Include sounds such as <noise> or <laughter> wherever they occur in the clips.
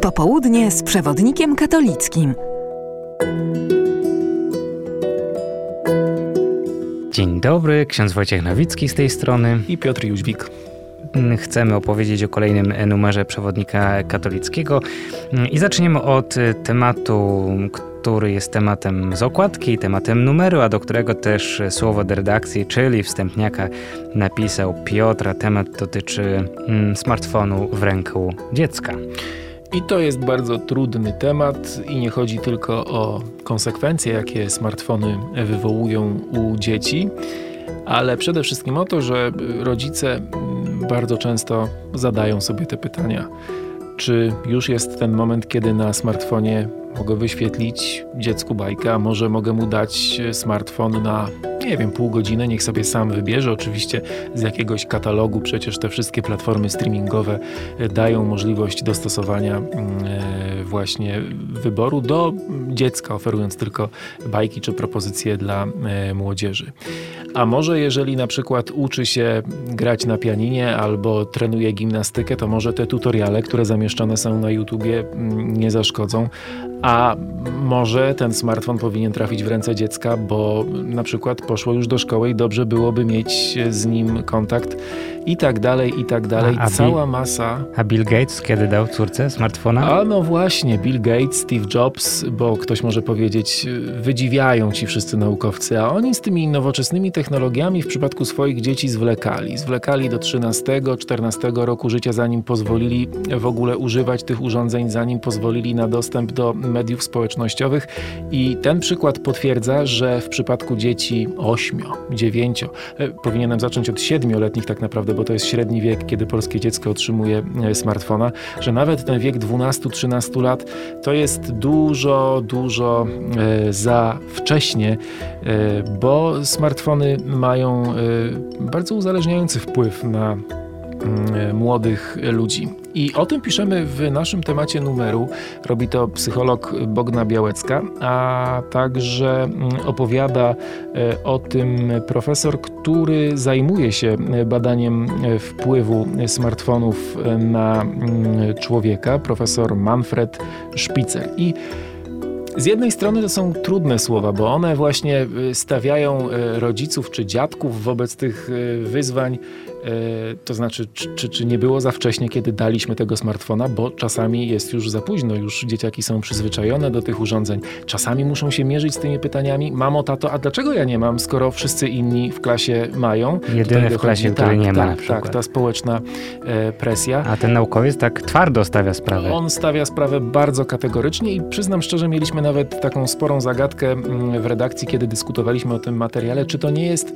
Popołudnie z przewodnikiem katolickim. Dzień dobry, ksiądz Wojciech Nowicki z tej strony. I Piotr Jóźwik. Chcemy opowiedzieć o kolejnym numerze przewodnika katolickiego i zaczniemy od tematu, który jest tematem z okładki, tematem numeru, a do którego też słowo do redakcji, czyli wstępniaka napisał Piotra. Temat dotyczy mm, smartfonu w ręku dziecka. I to jest bardzo trudny temat i nie chodzi tylko o konsekwencje, jakie smartfony wywołują u dzieci, ale przede wszystkim o to, że rodzice bardzo często zadają sobie te pytania. Czy już jest ten moment, kiedy na smartfonie mogę wyświetlić dziecku bajkę, a może mogę mu dać smartfon na, nie wiem, pół godziny, niech sobie sam wybierze. Oczywiście z jakiegoś katalogu, przecież te wszystkie platformy streamingowe dają możliwość dostosowania mm, e, właśnie wyboru do dziecka, oferując tylko bajki czy propozycje dla e, młodzieży. A może jeżeli na przykład uczy się grać na pianinie albo trenuje gimnastykę, to może te tutoriale, które zamieszczone są na YouTubie mm, nie zaszkodzą, a może ten smartfon powinien trafić w ręce dziecka, bo na przykład poszło już do szkoły i dobrze byłoby mieć z nim kontakt i tak dalej, i tak dalej. A, a Cała Bill, masa. A Bill Gates kiedy dał córce smartfona? A no właśnie, Bill Gates, Steve Jobs, bo ktoś może powiedzieć, wydziwiają ci wszyscy naukowcy, a oni z tymi nowoczesnymi technologiami w przypadku swoich dzieci zwlekali. Zwlekali do 13-14 roku życia, zanim pozwolili w ogóle używać tych urządzeń, zanim pozwolili na dostęp do mediów społecznościowych i ten przykład potwierdza, że w przypadku dzieci 8, 9, e, powinienem zacząć od 7-letnich tak naprawdę, bo to jest średni wiek, kiedy polskie dziecko otrzymuje e, smartfona, że nawet ten wiek 12-13 lat to jest dużo, dużo e, za wcześnie, bo smartfony mają bardzo uzależniający wpływ na młodych ludzi. I o tym piszemy w naszym temacie numeru. Robi to psycholog Bogna Białecka, a także mm, opowiada e, o tym profesor, który zajmuje się badaniem wpływu smartfonów na mm, człowieka, profesor Manfred Spitzer. I z jednej strony to są trudne słowa, bo one właśnie e, stawiają e, rodziców czy dziadków wobec tych wyzwań E, to znaczy, czy, czy, czy, nie było za wcześnie, kiedy daliśmy tego smartfona, bo czasami jest już za późno, już dzieciaki są przyzwyczajone do tych urządzeń. Czasami muszą się mierzyć z tymi pytaniami, mamo, tato, a dlaczego ja nie mam, skoro wszyscy inni w klasie mają? Jedyny w klasie, który tak, nie ma. Tak, tak, ta społeczna e, presja. A ten naukowiec tak twardo stawia sprawę. On stawia sprawę bardzo kategorycznie i przyznam szczerze, mieliśmy nawet taką sporą zagadkę mm, w redakcji, kiedy dyskutowaliśmy o tym materiale, czy to nie jest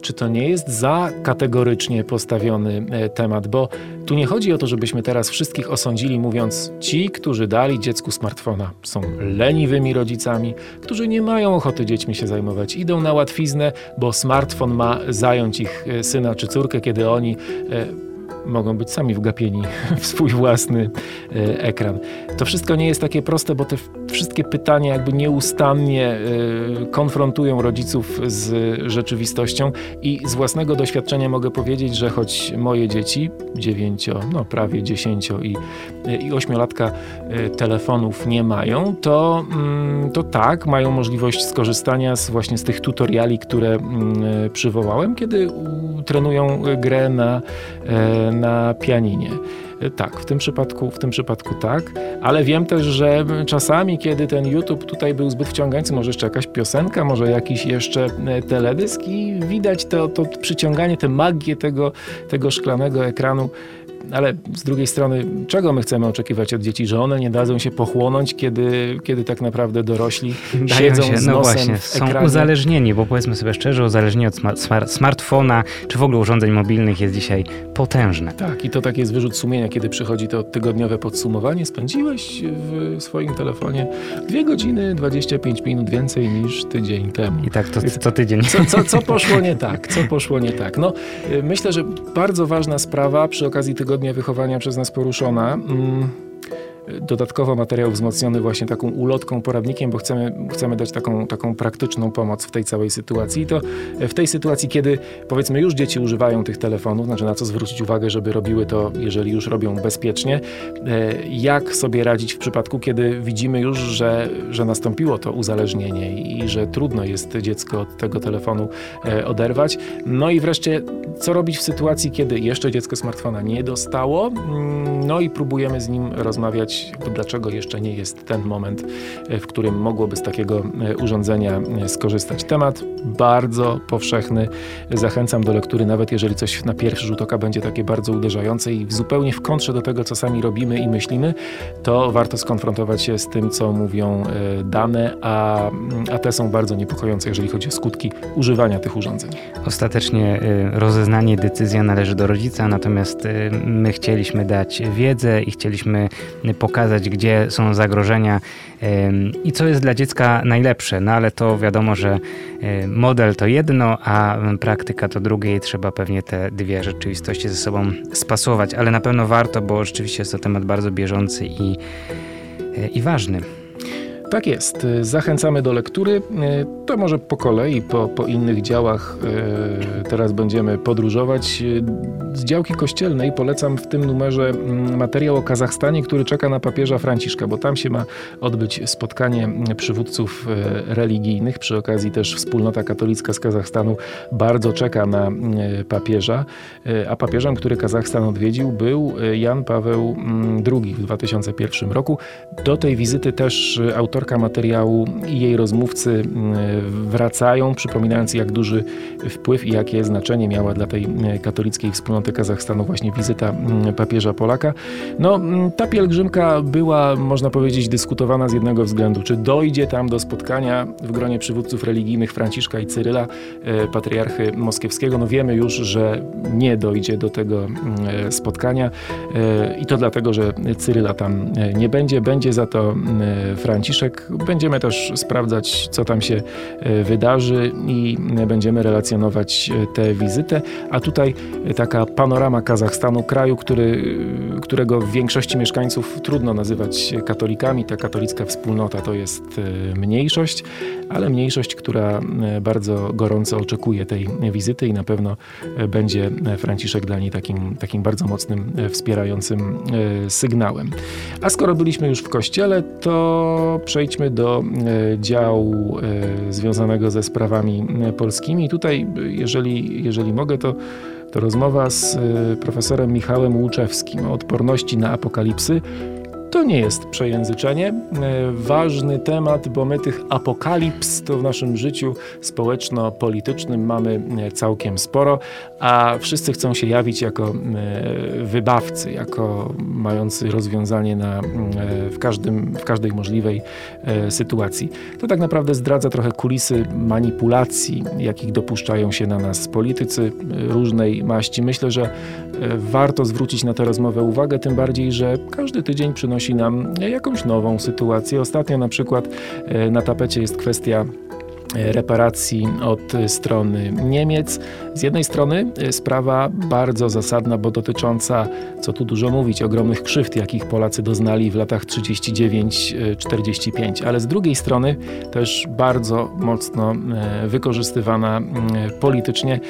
czy to nie jest za kategorycznie postawiony e, temat, bo tu nie chodzi o to, żebyśmy teraz wszystkich osądzili, mówiąc, ci, którzy dali dziecku smartfona, są leniwymi rodzicami, którzy nie mają ochoty dziećmi się zajmować, idą na łatwiznę, bo smartfon ma zająć ich e, syna czy córkę, kiedy oni e, mogą być sami wgapieni <laughs> w swój własny e, ekran. To wszystko nie jest takie proste, bo te wszystkie pytania jakby nieustannie e, konfrontują rodziców z rzeczywistością i z własnego doświadczenia mogę powiedzieć, że choć moje dzieci, dziewięcio, no prawie dziesięcio i, i ośmiolatka e, telefonów nie mają, to, mm, to tak, mają możliwość skorzystania z, właśnie z tych tutoriali, które mm, przywołałem, kiedy trenują grę na, na pianinie. Tak, w tym przypadku, w tym przypadku tak, ale wiem też, że czasami, kiedy ten YouTube tutaj był zbyt wciągający, może jeszcze jakaś piosenka, może jakiś jeszcze e, teledysk i widać to, to przyciąganie, tę magię tego, tego szklanego ekranu ale z drugiej strony, czego my chcemy oczekiwać od dzieci, że one nie dadzą się pochłonąć, kiedy, kiedy tak naprawdę dorośli Dają siedzą się, z no właśnie, są uzależnieni, bo powiedzmy sobie szczerze, uzależnienie od smart, smartfona, czy w ogóle urządzeń mobilnych jest dzisiaj potężne. Tak, i to tak jest wyrzut sumienia, kiedy przychodzi to tygodniowe podsumowanie. Spędziłeś w swoim telefonie 2 godziny 25 minut więcej niż tydzień temu. I tak to co tydzień. Co, co, co <laughs> poszło nie tak? Co poszło nie tak? No, myślę, że bardzo ważna sprawa przy okazji tygodnia wychowania przez nas poruszona. Dodatkowo materiał wzmocniony właśnie taką ulotką, poradnikiem, bo chcemy, chcemy dać taką, taką praktyczną pomoc w tej całej sytuacji. I to w tej sytuacji, kiedy powiedzmy już dzieci używają tych telefonów, znaczy na co zwrócić uwagę, żeby robiły to, jeżeli już robią bezpiecznie, jak sobie radzić w przypadku, kiedy widzimy już, że, że nastąpiło to uzależnienie i że trudno jest dziecko od tego telefonu oderwać. No i wreszcie, co robić w sytuacji, kiedy jeszcze dziecko smartfona nie dostało, mm, no i próbujemy z nim rozmawiać, dlaczego jeszcze nie jest ten moment, e, w którym mogłoby z takiego e, urządzenia e, skorzystać. Temat bardzo powszechny. Zachęcam do lektury, nawet jeżeli coś na pierwszy rzut oka będzie takie bardzo uderzające i zupełnie w kontrze do tego, co sami robimy i myślimy, to warto skonfrontować się z tym, co mówią dane, a, a te są bardzo niepokojące, jeżeli chodzi o skutki używania tych urządzeń. Ostatecznie rozeznanie, decyzja należy do rodzica, natomiast my chcieliśmy dać wiedzę i chcieliśmy pokazać, gdzie są zagrożenia i co jest dla dziecka najlepsze. No ale to wiadomo, że model to jedno, a praktyka to drugie i trzeba pewnie te dwie rzeczywistości ze sobą spasować, ale na pewno warto, bo rzeczywiście jest to temat bardzo bieżący i, i ważny. Tak jest. Zachęcamy do lektury. To może po kolei, po, po innych działach e, teraz będziemy podróżować. Z działki kościelnej polecam w tym numerze mm, materiał o Kazachstanie, który czeka na papieża Franciszka, bo tam się ma odbyć spotkanie przywódców e, religijnych. Przy okazji też wspólnota katolicka z Kazachstanu bardzo czeka na papieża. A papieżem, który Kazachstan odwiedził, był Jan Paweł II w 2001 roku. Do tej wizyty też autorka materiału i jej rozmówcy wracają, przypominając jak duży wpływ i jakie znaczenie miała dla tej e, katolickiej wspólnoty Kazachstanu właśnie wizyta mm, papieża Polaka. No, mm, ta pielgrzymka była, można powiedzieć, dyskutowana z jednego względu. Czy dojdzie tam do spotkania w gronie przywódców religijnych Franciszka i Cyryla, e, patriarchy moskiewskiego? No wiemy już, że nie dojdzie do tego mm, e, spotkania i to dlatego, że Cyryla tam nie będzie. Będzie za to Franciszek. Będziemy też sprawdzać, co tam się E, wydarzy i będziemy relacjonować e, tę wizytę. A tutaj taka panorama Kazachstanu, kraju, który, którego w większości mieszkańców trudno nazywać katolikami. Ta katolicka wspólnota to jest e, mniejszość, ale mniejszość, która bardzo gorąco oczekuje tej wizyty i na pewno będzie Franciszek dla niej takim, takim bardzo mocnym, wspierającym sygnałem. A skoro byliśmy już w kościele, to przejdźmy do działu związanego ze sprawami e, polskimi. Tutaj, jeżeli, jeżeli mogę, to, to rozmowa z e, profesorem Michałem Łuczewskim o odporności na apokalipsy. To nie jest przejęzyczenie. E, ważny temat, bo my tych apokalips to w naszym życiu społeczno-politycznym mamy e, całkiem sporo, a wszyscy chcą się jawić jako e, wybawcy, jako mający rozwiązanie na, w, każdym, w każdej możliwej sytuacji. To tak naprawdę zdradza trochę kulisy manipulacji, jakich dopuszczają się na nas politycy różnej maści. Myślę, że warto zwrócić na tę rozmowę uwagę, tym bardziej, że każdy tydzień przynosi przynosi nam jakąś nową sytuację. Ostatnio na przykład e, na tapecie jest kwestia e, reparacji od strony Niemiec. Z jednej strony e, sprawa bardzo zasadna, bo dotycząca, co tu dużo mówić, ogromnych krzywd, jakich Polacy doznali w latach 39-45, ale z drugiej strony też bardzo mocno wykorzystywana politycznie.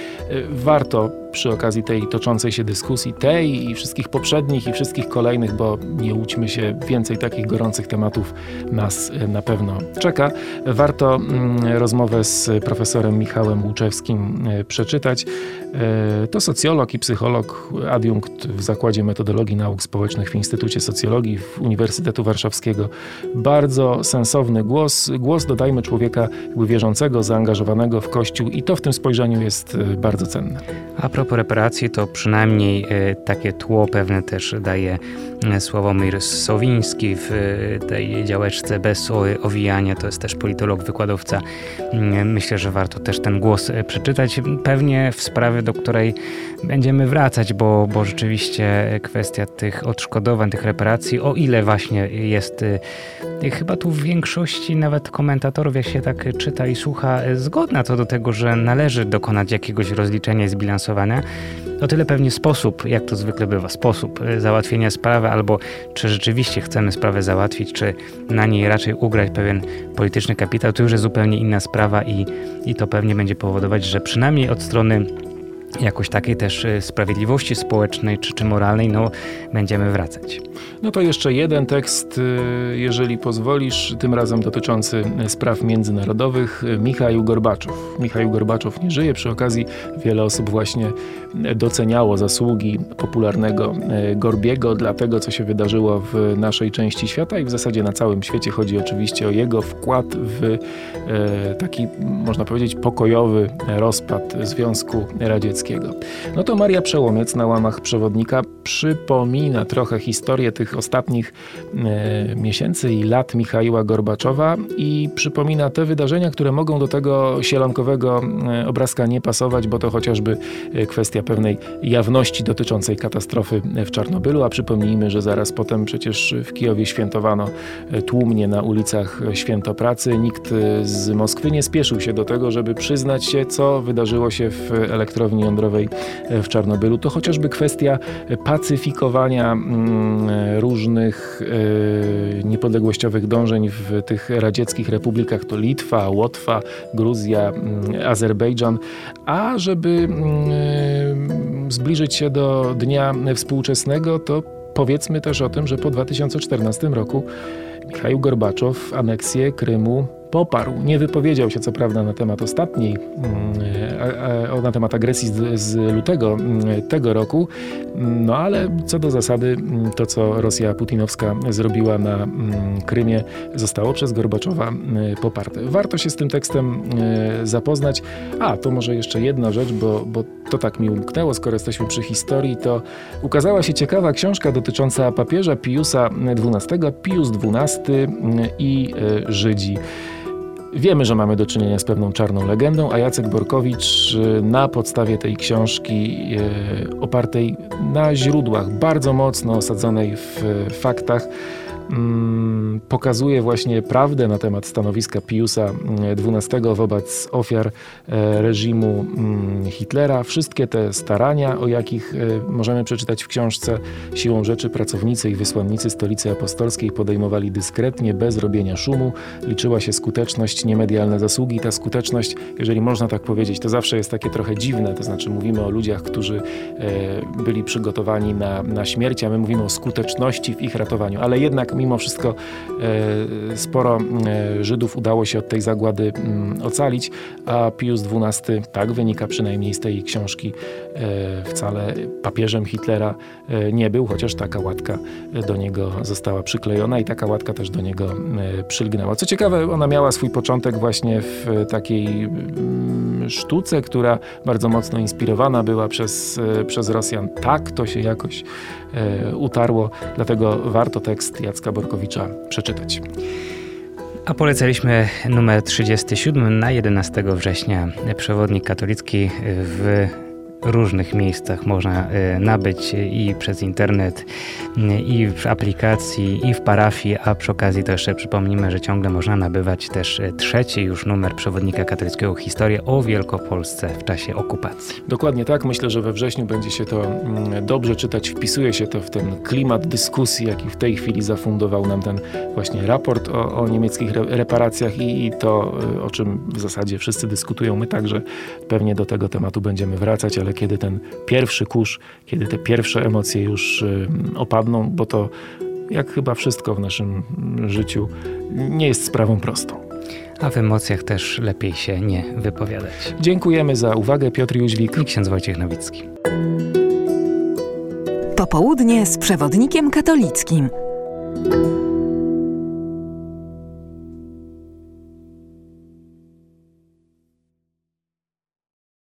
Warto przy okazji tej toczącej się dyskusji, tej i wszystkich poprzednich i wszystkich kolejnych, bo nie łudźmy się, więcej takich gorących tematów nas e, na pewno czeka. Warto mm, rozmowę z profesorem Michałem Łuczewskim e, przeczytać. E, to socjolog i psycholog, adiunkt w Zakładzie Metodologii Nauk Społecznych w Instytucie Socjologii w Uniwersytetu Warszawskiego. Bardzo sensowny głos, głos dodajmy człowieka wierzącego, zaangażowanego w Kościół i to w tym spojrzeniu jest bardzo cenne. A propos reparacji, to przynajmniej e, takie tło pewne też daje e, Sławomir Sowiński w e, tej działeczce bez owijania. To jest też politolog, wykładowca. Mm, myślę, że warto też ten głos przeczytać. Pewnie w sprawie, do której będziemy wracać, bo, bo rzeczywiście kwestia tych odszkodowań, tych reparacji, o ile właśnie jest chyba tu w większości nawet komentatorów, jak się tak czyta i słucha, zgodna co do tego, że należy dokonać jakiegoś rozliczenia i zbilansowania zaawansowane. O tyle pewnie sposób, jak to zwykle bywa, sposób y, załatwienia sprawy, albo czy rzeczywiście chcemy sprawę załatwić, czy na niej raczej ugrać pewien polityczny kapitał, to już jest zupełnie inna sprawa i, i to pewnie będzie powodować, że przynajmniej od strony jakoś takiej też y, sprawiedliwości społecznej czy, czy moralnej, no będziemy wracać. No to jeszcze jeden tekst, y, jeżeli pozwolisz, tym razem dotyczący spraw międzynarodowych. Michał Gorbaczow. Michał Gorbaczow nie żyje. Przy okazji wiele osób właśnie doceniało zasługi popularnego y, Gorbiego dla tego, co się wydarzyło w naszej części świata i w zasadzie na całym świecie. Chodzi oczywiście o jego wkład w y, taki, można powiedzieć, pokojowy rozpad Związku Radzieckiego. No to Maria Przełomiec na łamach przewodnika przypomina trochę historię tych ostatnich e, miesięcy i lat Michaiła Gorbaczowa i przypomina te wydarzenia, które mogą do tego sielankowego e, obrazka nie pasować, bo to chociażby e, kwestia pewnej jawności dotyczącej katastrofy w Czarnobylu, a przypomnijmy, że zaraz potem przecież w Kijowie świętowano tłumnie na ulicach Święto Pracy. Nikt z Moskwy nie spieszył się do tego, żeby przyznać się, co wydarzyło się w elektrowni jądrowej w Czarnobylu. To chociażby kwestia pacyfikowania mm, różnych e, niepodległościowych dążeń w tych radzieckich republikach, to Litwa, Łotwa, Gruzja, mm, Azerbejdżan, a żeby mm, zbliżyć się do dnia współczesnego, to powiedzmy też o tym, że po 2014 roku Michał Gorbaczow aneksję Krymu poparł. Nie wypowiedział się co prawda na temat ostatniej, mm, na temat agresji z, lutego mm, tego roku, no ale co do zasady mm, to, co Rosja putinowska zrobiła na Krymie zostało przez Gorbaczowa poparte. Warto się z tym tekstem zapoznać. A, to może jeszcze jedna rzecz, bo, bo to tak mi umknęło, skoro jesteśmy przy historii, to ukazała się ciekawa książka dotycząca papieża Piusa XII, Pius XII i e, Żydzi. Wiemy, że mamy do czynienia z pewną czarną legendą, a Jacek Borkowicz y, na podstawie tej książki y, opartej na źródłach, bardzo mocno osadzonej w faktach, Mm, pokazuje właśnie prawdę na temat stanowiska Piusa XII mm, wobec ofiar e, reżimu mm, Hitlera. Wszystkie te starania, o jakich e, możemy przeczytać w książce, siłą rzeczy pracownicy i wysłannicy stolicy apostolskiej podejmowali dyskretnie, bez robienia szumu. Liczyła się skuteczność, niemedialne zasługi. Ta skuteczność, jeżeli można tak powiedzieć, to zawsze jest takie trochę dziwne, to znaczy mówimy o ludziach, którzy e, byli przygotowani na, na śmierć, a my mówimy o skuteczności w ich ratowaniu, ale jednak mimo wszystko e, sporo e, Żydów udało się od tej zagłady mm, ocalić, a Pius XII, tak wynika przynajmniej z tej książki, e, wcale papieżem Hitlera nie był, chociaż taka łatka do niego została przyklejona i taka łatka też do niego przylgnęła. Co ciekawe, ona miała swój początek właśnie w takiej mm, sztuce, która bardzo mocno inspirowana była przez, przez Rosjan. Tak to się jakoś utarło, dlatego warto tekst Jacka Borkowicza przeczytać. A polecaliśmy numer 37 na 11 września. Przewodnik katolicki w różnych miejscach można e, nabyć i przez internet, i w aplikacji, i w parafii, a przy okazji to jeszcze przypomnimy, że ciągle można nabywać też e, trzeci już numer przewodnika katolickiego Historię o Wielkopolsce w czasie okupacji. Dokładnie tak. Myślę, że we wrześniu będzie się to mm, dobrze czytać. Wpisuje się to w ten klimat dyskusji, jaki w tej chwili zafundował nam ten właśnie raport o, o niemieckich reparacjach i, i to, e, o czym w zasadzie wszyscy dyskutują. My także pewnie do tego tematu będziemy wracać, ale kiedy ten pierwszy kurz, kiedy te pierwsze emocje już opadną, bo to jak chyba wszystko w naszym życiu nie jest sprawą prostą. A w emocjach też lepiej się nie wypowiadać. Dziękujemy za uwagę. Piotr Jóźwik i ksiądz Wojciech Nowicki. Popołudnie z przewodnikiem katolickim.